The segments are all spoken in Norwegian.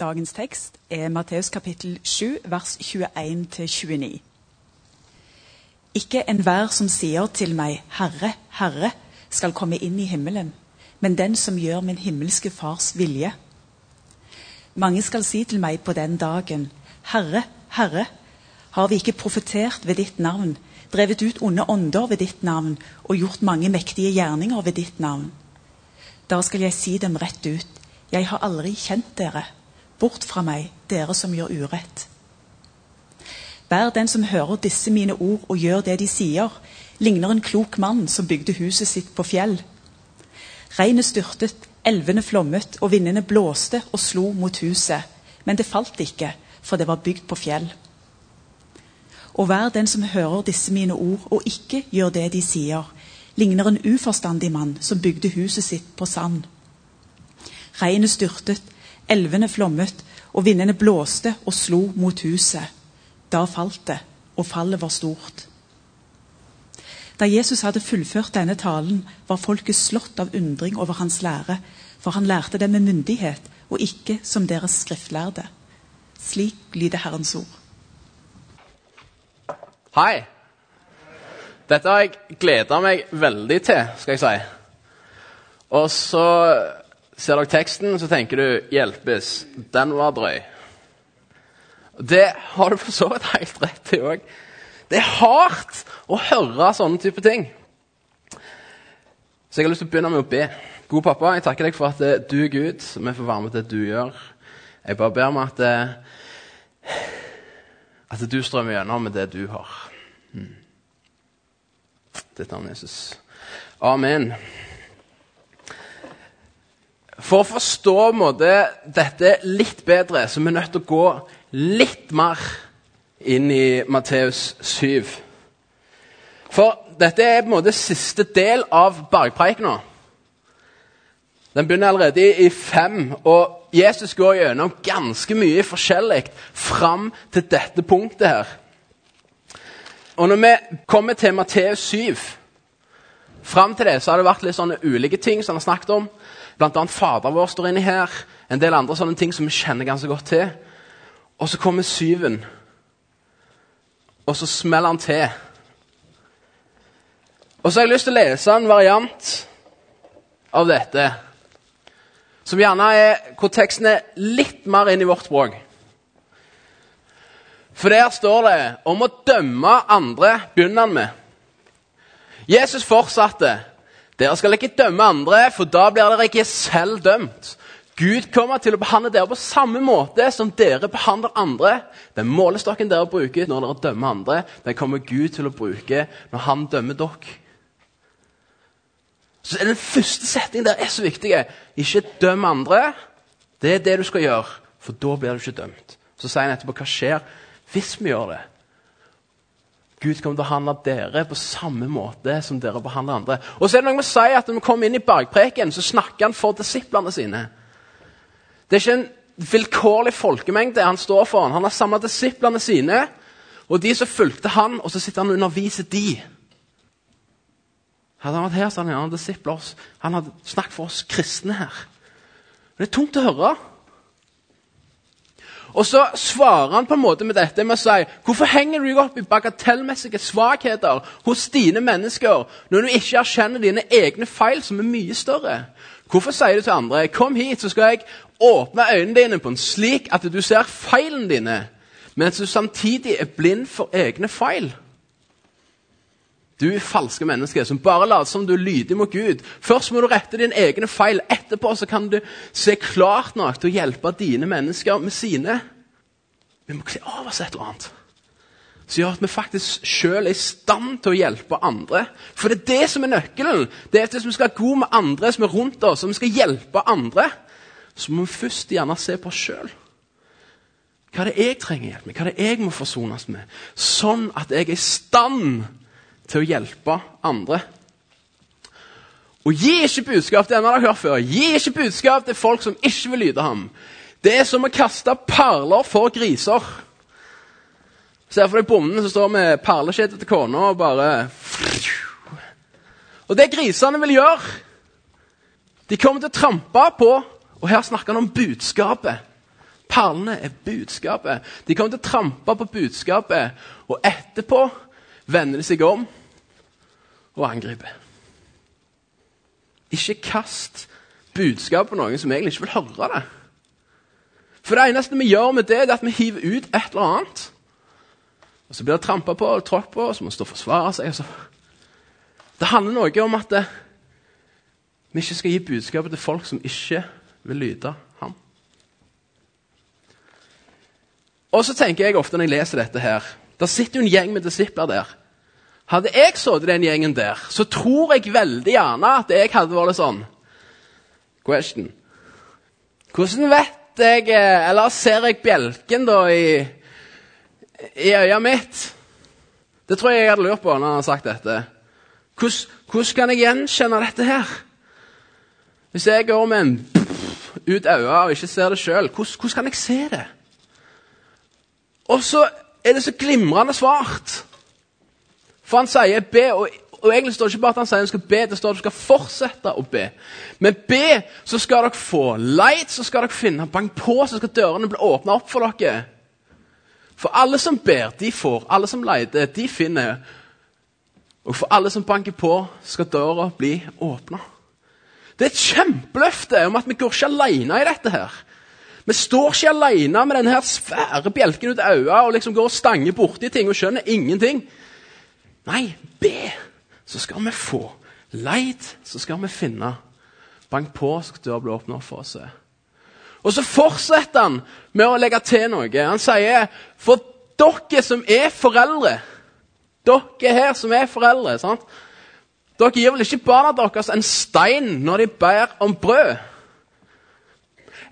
Dagens tekst er Matteus kapittel 7, vers 21-29. Ikke enhver som sier til meg, Herre, Herre, skal komme inn i himmelen, men den som gjør min himmelske Fars vilje. Mange skal si til meg på den dagen, Herre, Herre, har vi ikke profetert ved ditt navn, drevet ut onde ånder ved ditt navn og gjort mange mektige gjerninger ved ditt navn? Da skal jeg si dem rett ut, jeg har aldri kjent dere. Bort fra meg, dere som gjør urett. Vær den som hører disse mine ord og gjør det de sier, ligner en klok mann som bygde huset sitt på fjell. Regnet styrtet, elvene flommet, og vindene blåste og slo mot huset. Men det falt ikke, for det var bygd på fjell. Og vær den som hører disse mine ord og ikke gjør det de sier, ligner en uforstandig mann som bygde huset sitt på sand. Regnet styrtet, elvene flommet, og vindene blåste og slo mot huset. Da falt det, og fallet var stort. Da Jesus hadde fullført denne talen, var folket slått av undring over hans lære, for han lærte dem med myndighet, og ikke som deres skriftlærde. Slik lyder Herrens ord. Hei. Dette har jeg gleda meg veldig til, skal jeg si. Og så ser dere teksten, så tenker du 'hjelpes'. Den var drøy. Det har du for så vidt helt rett i òg. Det er hardt å høre sånne type ting. Så jeg har lyst til å begynne med å be. Gode pappa, jeg takker deg for at eh, du er Gud, vi får være med til det du gjør. Jeg bare ber om at, eh, at du strømmer gjennom med det du har. Dette Ditt navn Jesus. Amen. For å forstå måte, dette litt bedre, så er vi nødt til å gå litt mer inn i Matteus 7. For dette er på en måte siste del av bergpreikena. Den begynner allerede i fem, og Jesus går gjennom ganske mye forskjellig fram til dette punktet her. Og når vi kommer til Matteus 7 Fram til det så har det vært litt sånne ulike ting som han har snakket om. Blant annet Fader vår står inni her. En del andre sånne ting som vi kjenner ganske godt til. Og så kommer syven, og så smeller han til. Og så har jeg lyst til å lese en variant av dette. Som gjerne er hvor teksten er litt mer inn i vårt språk. For der står det om å dømme andre, begynner han med. Jesus fortsatte. Dere skal ikke dømme andre, for da blir dere ikke selv dømt. Gud kommer til å behandle dere på samme måte som dere behandler andre. Den målestokken dere bruker når dere dømmer andre, den kommer Gud til å bruke når han dømmer dere. Så Den første setningen der er så viktig. Ikke døm andre. Det er det du skal gjøre, for da blir du ikke dømt. Så sier han etterpå hva skjer hvis vi gjør det. Gud kommer til å behandle dere på samme måte som dere behandler andre. Og så er det noe med å si at Når vi kommer inn i bergpreken, så snakker han for disiplene sine. Det er ikke en vilkårlig folkemengde han står for. Han har samla disiplene sine og de som fulgte han, og så sitter han og underviser de. Hadde han vært her, så hadde han disipler. Han hadde snakket for oss kristne her. Det er tungt å høre. Og så svarer han på en måte med dette med å si hvorfor henger du deg opp i bagatellmessige svakheter hos dine mennesker når du ikke erkjenner dine egne feil, som er mye større? Hvorfor sier du til andre kom hit, så skal jeg åpne øynene dine på en slik at du ser feilene dine, mens du samtidig er blind for egne feil? Du falske mennesker som bare later som du er lydig mot Gud. Først må du rette dine egne feil. Etterpå så kan du se klart nok til å hjelpe dine mennesker med sine. Vi må kle av oss et eller annet som gjør at vi faktisk sjøl er i stand til å hjelpe andre. For det er det som er nøkkelen. Det er at Hvis vi skal være gode med andre som er rundt oss, og vi skal hjelpe andre, så må vi først gjerne se på oss sjøl. Hva er det jeg trenger hjelp med? Hva er det jeg må forsones med? Sånn at jeg er i stand til å hjelpe andre. Og gi ikke budskap til en dere har hørt før. Gi ikke budskap til folk som ikke vil lyde ham. Det er som å kaste perler for griser. Ser for deg bonden som står med perlekjedet til kona og bare Og det grisene vil gjøre De kommer til å trampe på Og her snakker han om budskapet Perlene er budskapet. De kommer til å trampe på budskapet, og etterpå vender de seg om og angriper. Ikke kast budskap på noen som egentlig ikke vil høre det. For det eneste vi gjør med det, er at vi hiver ut et eller annet. Og Så blir det trampa på og tråkk på, og så må man stå og forsvare seg. Og. Det handler noe om at det, vi ikke skal gi budskapet til folk som ikke vil lyde ham. Og så tenker jeg ofte når jeg leser dette her Det sitter jo en gjeng med disipler der. Hadde jeg sittet den gjengen der, så tror jeg veldig gjerne at jeg hadde vært sånn Question. Hvordan vet jeg eh, Eller ser jeg bjelken da i, i øyet mitt? Det tror jeg jeg hadde lurt på når han har sagt dette. Hvordan, hvordan kan jeg gjenkjenne dette her? Hvis jeg går med en ut øya og ikke ser det sjøl, hvordan, hvordan kan jeg se det? Og så er det så glimrende svart. For han sier be, og, og egentlig står det ikke bare at han sier han skal be, det står at du skal fortsette å be. Men be, så skal dere få. Leit, så skal dere finne. Bank på, så skal dørene bli åpna opp for dere. For alle som ber, de får. Alle som leter, de finner. Og for alle som banker på, skal døra bli åpna. Det er et kjempeløfte om at vi går ikke alene i dette. her. Vi står ikke alene med denne svære bjelken ut av øynene og liksom går og stanger borti ting og skjønner ingenting. Nei, be, så skal vi få. Leit, så skal vi finne. Bank på, så skal døra bli åpna for oss. Og så fortsetter han med å legge til noe. Han sier for dere som er foreldre Dere her som er foreldre. sant? Dere gir vel ikke barna deres en stein når de ber om brød?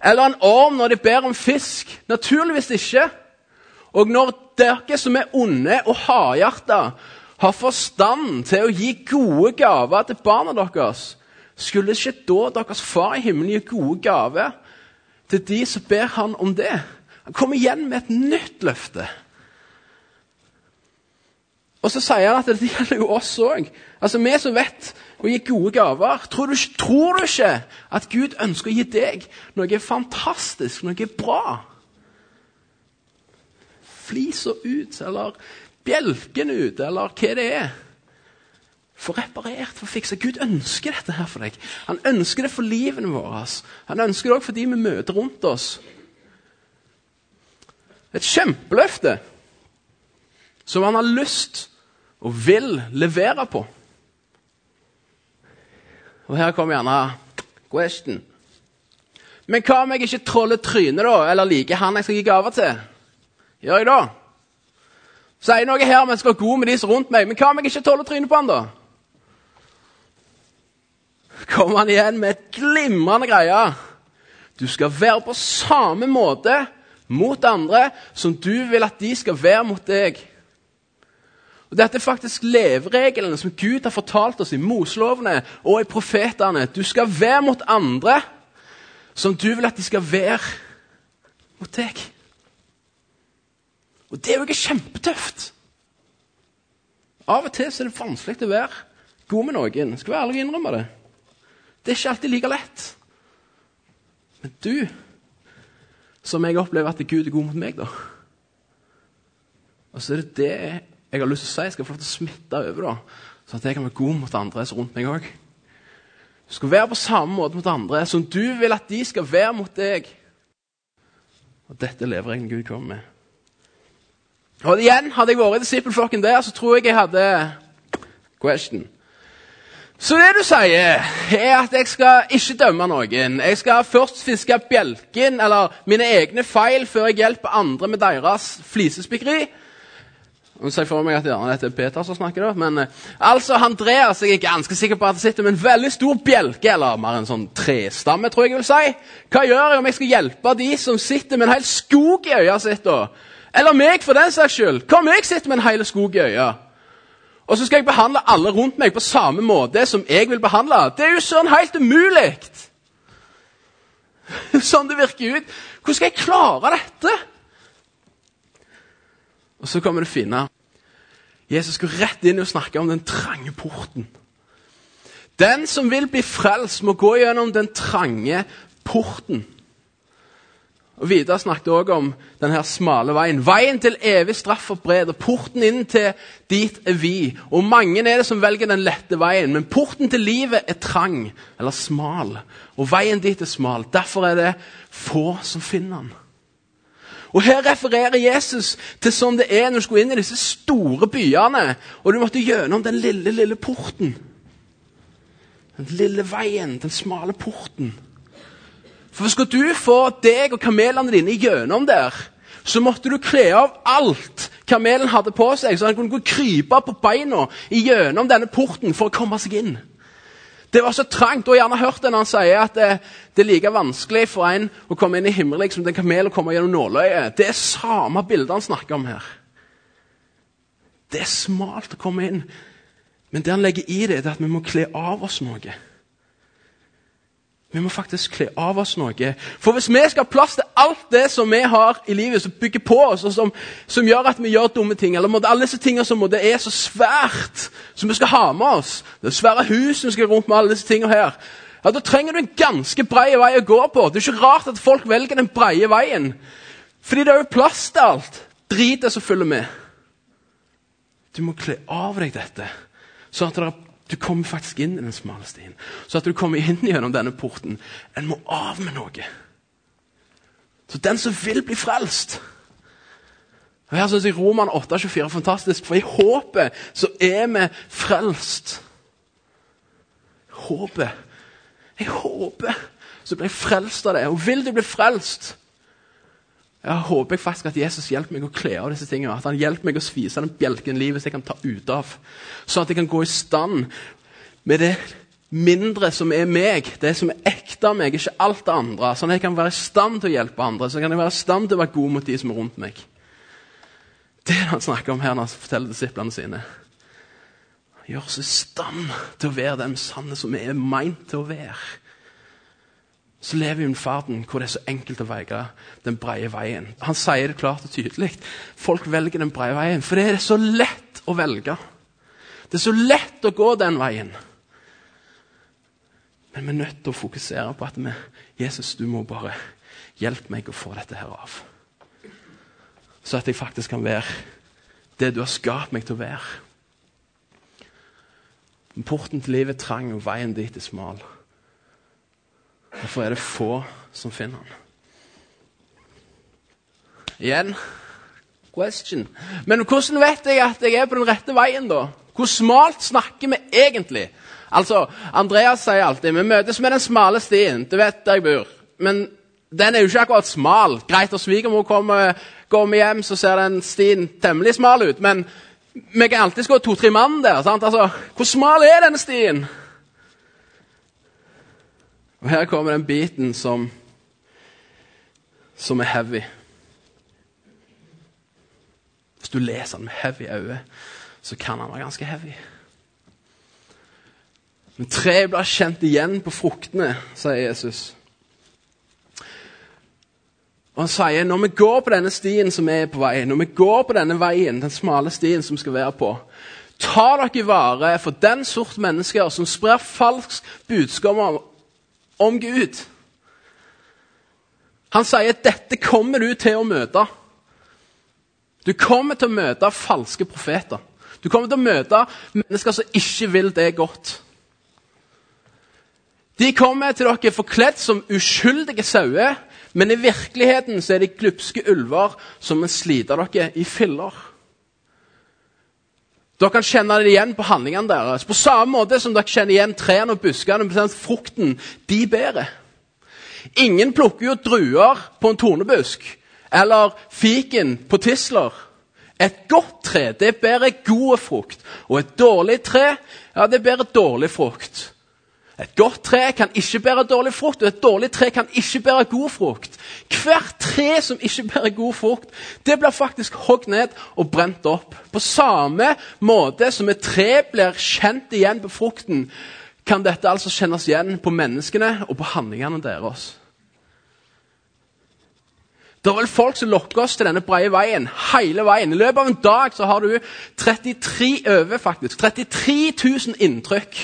Eller en orm når de ber om fisk? Naturligvis ikke. Og når dere som er onde og hardhjerta, har forstand til å gi gode gaver til barna deres, skulle ikke da deres far i himmelen gi gode gaver til de som ber han om det? Han kommer igjen med et nytt løfte. Og så sier han at det gjelder jo oss òg. Altså, vi som vet å gi gode gaver. Tror du, tror du, ikke at Gud ønsker å gi deg noe fantastisk, noe bra? Flisa ut, eller bjelken ut, eller hva det er. Få reparert, få fiksa. Gud ønsker dette her for deg. Han ønsker det for livene våre. Han ønsker det òg for de vi møter rundt oss. Et kjempeløfte som han har lyst og vil levere på. Og her kommer gjerne question. Men hva om jeg ikke troller trynet, da, eller liker han jeg skal gi gaver til? Gjør jeg da? Sier noe her om jeg skal være god med de som rundt meg, men hva om jeg ikke tåler trynet på han, da? Kommer han igjen med et glimrende greie. Du skal være på samme måte mot andre som du vil at de skal være mot deg. Og Dette er faktisk levereglene som Gud har fortalt oss i Moselovene og i profetene. Du skal være mot andre som du vil at de skal være mot deg. Og det er jo ikke kjempetøft. Av og til er det vanskelig å være god med noen. Skal være ærlig og innrømme det. Det er ikke alltid like lett. Men du, som jeg opplever at Gud er god mot meg, da Og så er det det jeg har lyst til å si, jeg skal få lov til å smitte over, da, sånn at jeg kan være god mot andre som rundt meg òg. Du skal være på samme måte mot andre som du vil at de skal være mot deg. Og Dette lever egentlig Gud kommer med. Og igjen, Hadde jeg vært i disippelflokken der, så tror jeg jeg hadde question. Så det du sier, er at jeg skal ikke dømme noen. Jeg skal først fiske bjelken, eller mine egne feil, før jeg hjelper andre med deres flisespikkeri. Nå ser jeg for meg at ja, det er Peter som snakker, da. Men eh, altså, Andreas jeg er ganske sikker på at det sitter med en veldig stor bjelke, eller mer en sånn trestamme, tror jeg jeg vil si. Hva gjør jeg om jeg skal hjelpe de som sitter med en hel skog i øya sitt? da? Eller meg, for den saks skyld. Hva om jeg sitter med en hel skog i øya? Og så skal jeg behandle alle rundt meg på samme måte som jeg vil behandle. Det er jo sånn helt umulig! sånn det virker ut. Hvordan skal jeg klare dette? Og så kommer du finne Jesus går rett inn og snakker om den trange porten. Den som vil bli frelst, må gå gjennom den trange porten. Og Vidar snakket også om denne smale veien. Veien til evig straff og bred, og porten inn til dit er vid. Og mange er det som velger den lette veien, men porten til livet er trang, eller smal. Og veien dit er smal. Derfor er det få som finner den. Og Her refererer Jesus til sånn det er når du skulle inn i disse store byene, og du måtte gjennom den lille, lille porten. Den lille veien, den smale porten. For Skal du få deg og kamelene dine gjennom der, så måtte du kle av alt kamelen hadde på seg, så han kunne krype på beina gjennom denne porten for å komme seg inn. Det var så trangt. Og jeg har gjerne hørt det når han sier at det, det, er like vanskelig for en å komme inn i himmelen som en kamel å komme gjennom nåløyet. Det er samme bildet han snakker om her. Det er smalt å komme inn. Men det han legger i det, er at vi må kle av oss noe. Vi må faktisk kle av oss noe. For hvis vi skal ha plass til alt det som vi har i livet, som bygger på oss, og som, som gjør at vi gjør dumme ting, eller måtte, alle disse tingene som måtte, er så svært, som vi skal ha med oss Det svære huset vi skal rundt med alle disse tingene her, ja, da trenger du en ganske bred vei å gå på. Det er ikke rart at folk velger den brede veien. Fordi det er jo plass til alt. Dritet som følger med. Du må kle av deg dette, sånn at det er du kommer faktisk inn i den smale stien. Så at du kommer inn gjennom denne porten. En må av med noe. Så den som vil bli frelst og Her synes jeg Roman 8,24 er fantastisk, for i håpet så er vi frelst. Håpet. Jeg håper så blir jeg frelst av det. Og vil du bli frelst, jeg håper faktisk at Jesus hjelper meg å kle av disse tingene. At han hjelper meg å svise den bjelken livet som jeg kan ta ut av. Sånn at jeg kan gå i stand med det mindre som er meg, det som er ekte av meg, ikke alt det andre. Sånn at jeg kan være i stand til å hjelpe andre, så kan jeg være i stand til å være god mot de som er rundt meg. Det er det han snakker om her når han forteller disiplene sine. Gjør oss i stand til å være den sanne som vi er meint til å være så lever vi i en verden hvor det er så enkelt å velge den brede veien. Han sier det klart og tydelig. Folk velger den brede veien, for det er så lett å velge. Det er så lett å gå den veien. Men vi er nødt til å fokusere på at vi, Jesus, du må bare hjelpe meg å få dette her av. Så at jeg faktisk kan være det du har skapt meg til å være. Porten til livet er trang, og veien dit er smal. Derfor er det få som finner han. Igjen question. Men hvordan vet jeg at jeg er på den rette veien, da? Hvor smalt snakker vi egentlig? Altså, Andreas sier alltid vi møtes med den smale stien. Du vet der jeg bor. Men den er jo ikke akkurat smal. Greit, når svigermor kommer, går hjem, så ser den stien temmelig smal ut. Men vi kan alltid gå to-tre mann der. sant? Altså, Hvor smal er denne stien? Og Her kommer den biten som, som er heavy. Hvis du leser den med heavy øye, så kan den være ganske heavy. Men treet blir kjent igjen på fruktene, sier Jesus. Og Han sier når vi går på denne stien som er på vei, når vi går på denne veien, den smale stien som skal være på, ta dere vare for den sort mennesker som sprer falsk budskap om, om Gud. Han sier at dette kommer du til å møte. Du kommer til å møte falske profeter. Du kommer til å møte mennesker som ikke vil det godt. De kommer til dere forkledd som uskyldige sauer, men i virkeligheten så er de glupske ulver som vil slite dere i filler. Dere kan kjenne det igjen på handlingene deres. På samme måte som dere kjenner igjen trærne og buskene. Frukten de bærer. Ingen plukker jo druer på en tornebusk eller fiken på tisler. Et godt tre det bærer god frukt, og et dårlig tre ja, det bærer dårlig frukt. Et godt tre kan ikke bære dårlig frukt, og et dårlig tre kan ikke bære god frukt. Hvert tre som ikke bærer god frukt, det blir faktisk hogd ned og brent opp. På samme måte som et tre blir kjent igjen på frukten, kan dette altså kjennes igjen på menneskene og på handlingene deres. Det er vel folk som lokker oss til denne breie veien hele veien. I løpet av en dag så har du 33 over faktisk, 33 000 inntrykk.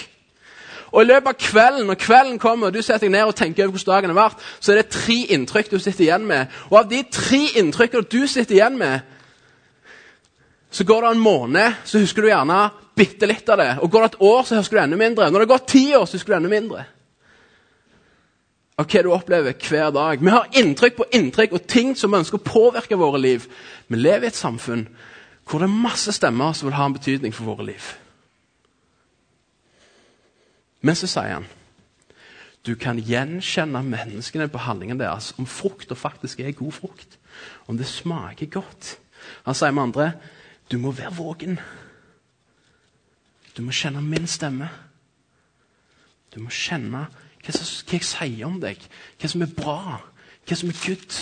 Og i løpet av kvelden, når kvelden kommer, og du setter deg ned og tenker over hvordan dagen har vært, så er det tre inntrykk du sitter igjen med. Og av de tre inntrykkene du sitter igjen med, så går det en måned, så husker du gjerne bitte litt av det. Og går det et år, så husker du enda mindre. Når det går ti år, så husker du enda mindre. Av hva du opplever hver dag. Vi har inntrykk på inntrykk og ting som ønsker å påvirke våre liv. Vi lever i et samfunn hvor det er masse stemmer som vil ha en betydning for våre liv. Men så sier han du kan gjenkjenne menneskene på handlingen deres om frukta faktisk er god frukt. Om det smaker godt. Han sier med andre du må være vågen. Du må kjenne min stemme. Du må kjenne hva, som, hva jeg sier om deg, hva som er bra, hva som er good.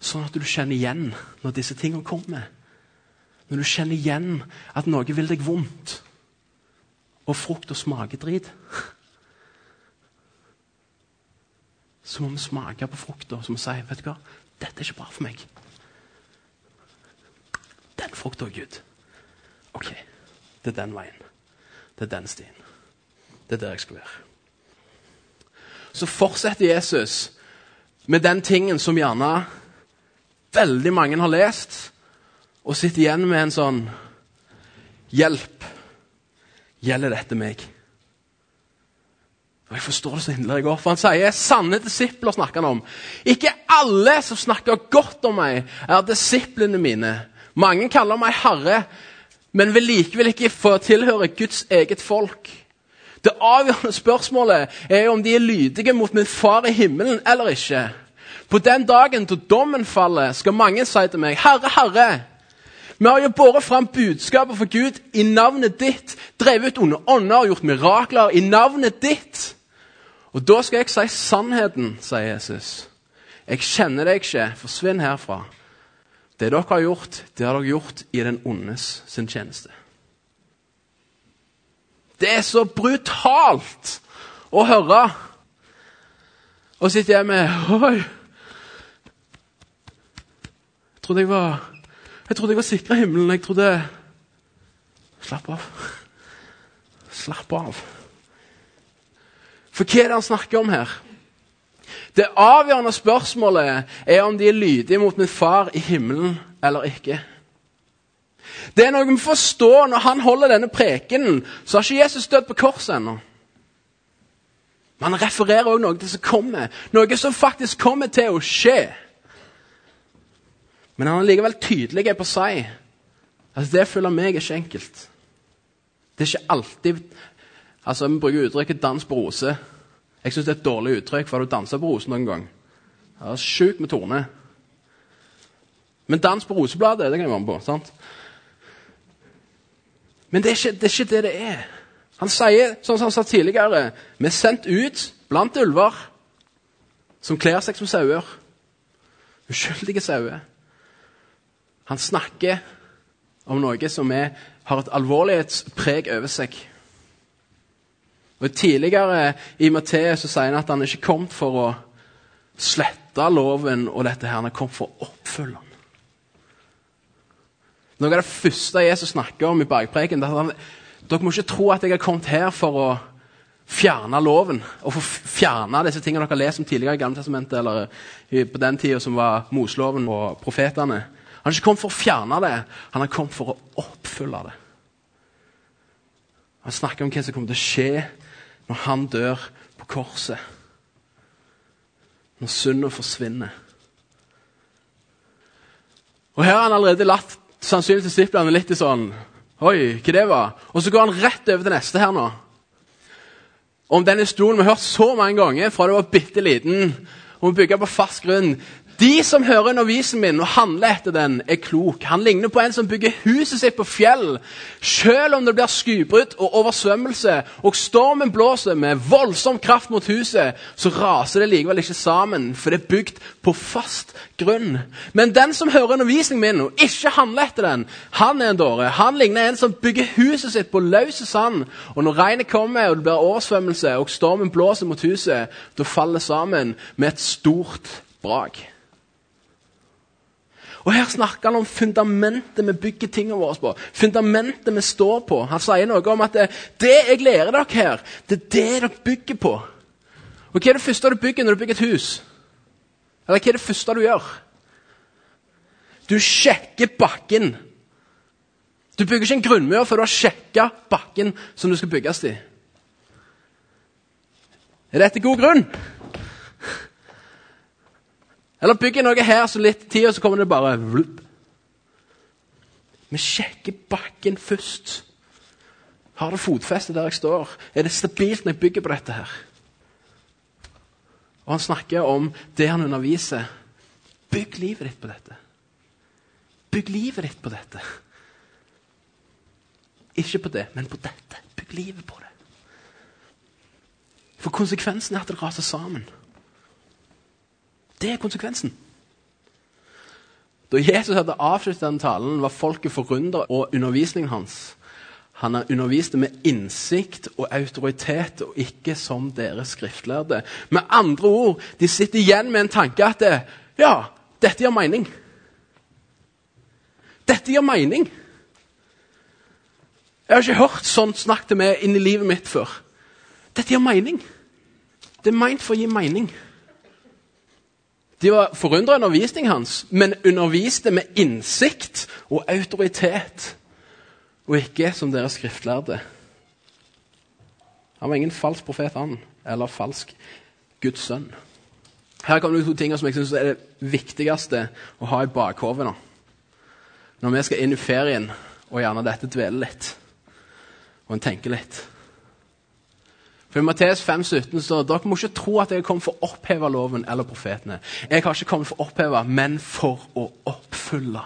Sånn at du kjenner igjen når disse tingene kommer. Når du kjenner igjen at noe vil deg vondt, og frukt og smaker drit. Så må vi smake på frukta og si vet du hva, dette er ikke bra for meg. Den frukta er Gud. OK, det er den veien. Det er den stien. Det er der jeg skal være. Så fortsetter Jesus med den tingen som gjerne veldig mange har lest, og sitter igjen med en sånn Hjelp! Gjelder dette meg? Og Jeg forstår det så inderlig godt, for han sier sanne disipler snakker han om. Ikke alle som snakker godt om meg, er disiplene mine. Mange kaller meg herre, men vil likevel ikke få tilhøre Guds eget folk. Det avgjørende spørsmålet er om de er lydige mot min far i himmelen eller ikke. På den dagen da dommen faller, skal mange si til meg, Herre, Herre, vi har jo båret fram budskapet for Gud i navnet ditt, drevet ut onde ånder og gjort mirakler i navnet ditt. Og da skal jeg si sannheten, sier Jesus. Jeg kjenner deg ikke, forsvinn herfra. Det dere har gjort, det har dere gjort i den ondes sin tjeneste. Det er så brutalt å høre. Og sitter jeg med Oi! Jeg trodde jeg var jeg trodde jeg var sikra himmelen. Jeg trodde Slapp av. Slapp av. For hva er det han snakker om her? Det avgjørende spørsmålet er om de er lydige mot min far i himmelen eller ikke. Det er noe vi forstår når han holder denne prekenen. Så har ikke Jesus dødd på korset ennå. Men han refererer også noe til som kommer. Noe som faktisk kommer til å skje. Men han er likevel tydelig på å si at det følger meg er ikke enkelt. Det er ikke alltid Altså, Vi bruker uttrykket 'dans på rose'. Jeg syns det er et dårlig uttrykk, for har du dansa på rose noen gang? Det er Sjukt med tone. Men dans på rosebladet, det kan jeg være med på. sant? Men det er, ikke, det er ikke det det er. Han sier, sånn som han sa tidligere, vi er sendt ut blant ulver som kler seg som sauer. Uskyldige sauer. Han snakker om noe som er, har et alvorlighetspreg over seg. Og Tidligere i Matteus sier han at han ikke kom for å slette loven og dette her, han er kommet for å oppfylle den. Noe av det første Jesus snakker om i bergpreken, er at han, dere må ikke tro at jeg har kommet her for å fjerne loven og for fjerne disse tingene dere har lest om tidligere i Gamle testamentet, eller på den tida som var Mosloven og profetene. Han har ikke kommet for å fjerne det, han har kommet for å oppfylle det. Han snakker om hva som kommer til å skje når han dør på korset. Når synda forsvinner. Og Her har han allerede latt sannsynligvis disiplene litt i sånn Oi, hva det var? Og så går han rett over til neste her nå. Om den historien vi har hørt så mange ganger fra du var bitte liten, om å bygge på fast grunn. De som hører undervisningen min og handler etter den, er klok. Han ligner på en som bygger huset sitt på fjell. Selv om det blir skybrudd og oversvømmelse, og stormen blåser med voldsom kraft mot huset, så raser det likevel ikke sammen, for det er bygd på fast grunn. Men den som hører undervisningen min og ikke handler etter den, han er en dåre. Han ligner en som bygger huset sitt på løse sand. Og når regnet kommer, og det blir oversvømmelse, og stormen blåser mot huset, da faller det sammen med et stort brak. Og Her snakker han om fundamentet vi bygger tingene våre på. Fundamentet vi står på. Han sier noe om at det, det jeg lærer dere her, det er det dere bygger på. Og Hva er det første du bygger når du bygger et hus? Eller hva er det første du gjør? Du sjekker bakken. Du bygger ikke en grunnmur før du har sjekka bakken som du skal bygges i. Er dette god grunn? Eller bygger noe her så litt tid, og så kommer det bare vlup. Vi sjekker bakken først. Har det fotfeste der jeg står? Er det stabilt når jeg bygger på dette her? Og han snakker om det han underviser. Bygg livet ditt på dette. Bygg livet ditt på dette. Ikke på det, men på dette. Bygg livet på det. For konsekvensen er at det raser sammen. Det er konsekvensen. Da Jesus hadde avsluttet den talen, var folket forundret og undervisningen hans. Han underviste med innsikt og autoritet, og ikke som dere skriftlærde. Med andre ord, de sitter igjen med en tanke at det, ja, dette gir mening. Dette gir mening. Jeg har ikke hørt sånt snakk til meg i livet mitt før. Dette gir mening. Det er meint for å gi mening. De var forundra over undervisningen hans, men underviste med innsikt og autoritet, og ikke som dere skriftlærde. Han var ingen falsk profet, han, eller falsk Guds sønn. Her kommer det to ting som jeg synes er det viktigste å ha i bakhodet nå. Når vi skal inn i ferien, og gjerne dette dveler litt, og en tenker litt. For I Matteus 5, 17 står dere må ikke tro at jeg kommet for å oppheve loven eller profetene. Jeg har ikke kommet for å oppheve, men for å oppfylle.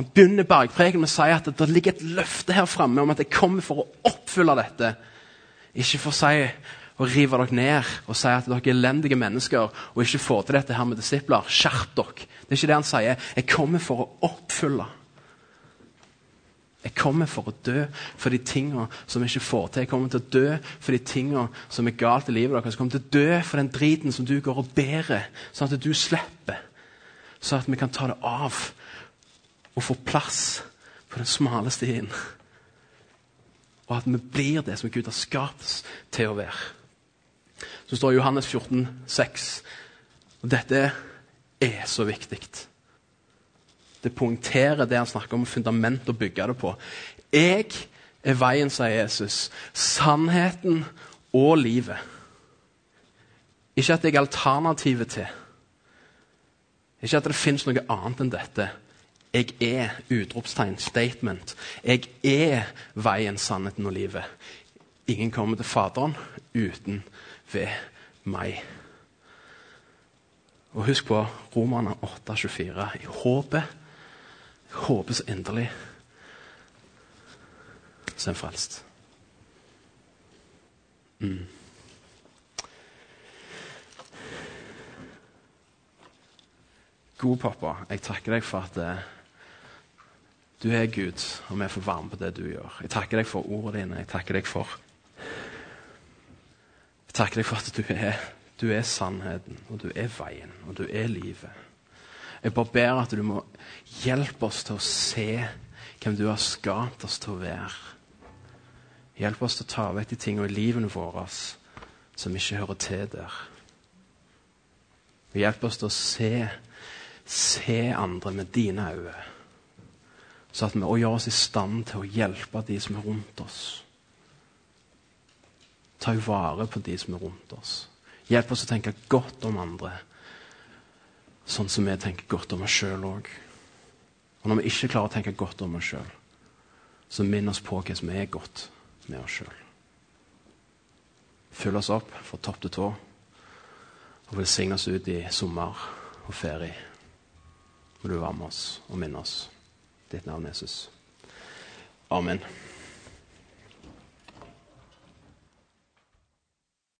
Han begynner bergpreken med å si at det ligger et løfte her framme om at jeg kommer for å oppfylle dette. Ikke for å si å rive dere ned og si at dere er elendige mennesker og ikke får til dette her med disipler. Skjerp dere. Det er ikke det han sier. Jeg kommer for å oppfylle. Jeg kommer for å dø for de tingene som vi ikke får til. Jeg kommer til å dø for de tingene som er galt i livet deres. Jeg kommer til å dø for den driten som du går og bærer, sånn at du slipper. Sånn at vi kan ta det av og få plass på den smale stien. Og at vi blir det som Gud har skapt oss til å være. Så står Johannes 14, 14,6. Og dette er så viktig. Det poengterer det han snakker om fundament å bygge det på. Jeg er veien, sier Jesus. Sannheten og livet. Ikke at jeg er alternativet til. Ikke at det fins noe annet enn dette. Jeg er utropstegn, statement. Jeg er veien, sannheten og livet. Ingen kommer til Faderen uten ved meg. Og husk på Romerne 8,24. I håpet jeg håper så inderlig så er en frelst. Mm. Gode pappa, jeg takker deg for at uh, du er Gud, og vi får være med på det du gjør. Jeg takker deg for ordene dine. Jeg takker deg for Jeg takker deg for at du er, du er sannheten, og du er veien, og du er livet. Jeg bare ber at du må hjelpe oss til å se hvem du har skapt oss til å være. Hjelp oss til å ta vekk de tingene i livene våre som ikke hører til der. Hjelp oss til å se, se andre med dine øyne. Så at vi også gjør oss i stand til å hjelpe de som er rundt oss. Ta vare på de som er rundt oss. Hjelp oss å tenke godt om andre sånn som vi tenker godt om oss sjøl òg. Og når vi ikke klarer å tenke godt om oss sjøl, så minn oss på hva som er godt med oss sjøl. Fyll oss opp fra topp til tå og velsign oss ut i sommer og ferie. Må du være med oss og minne oss. Ditt navn, Jesus. Amen.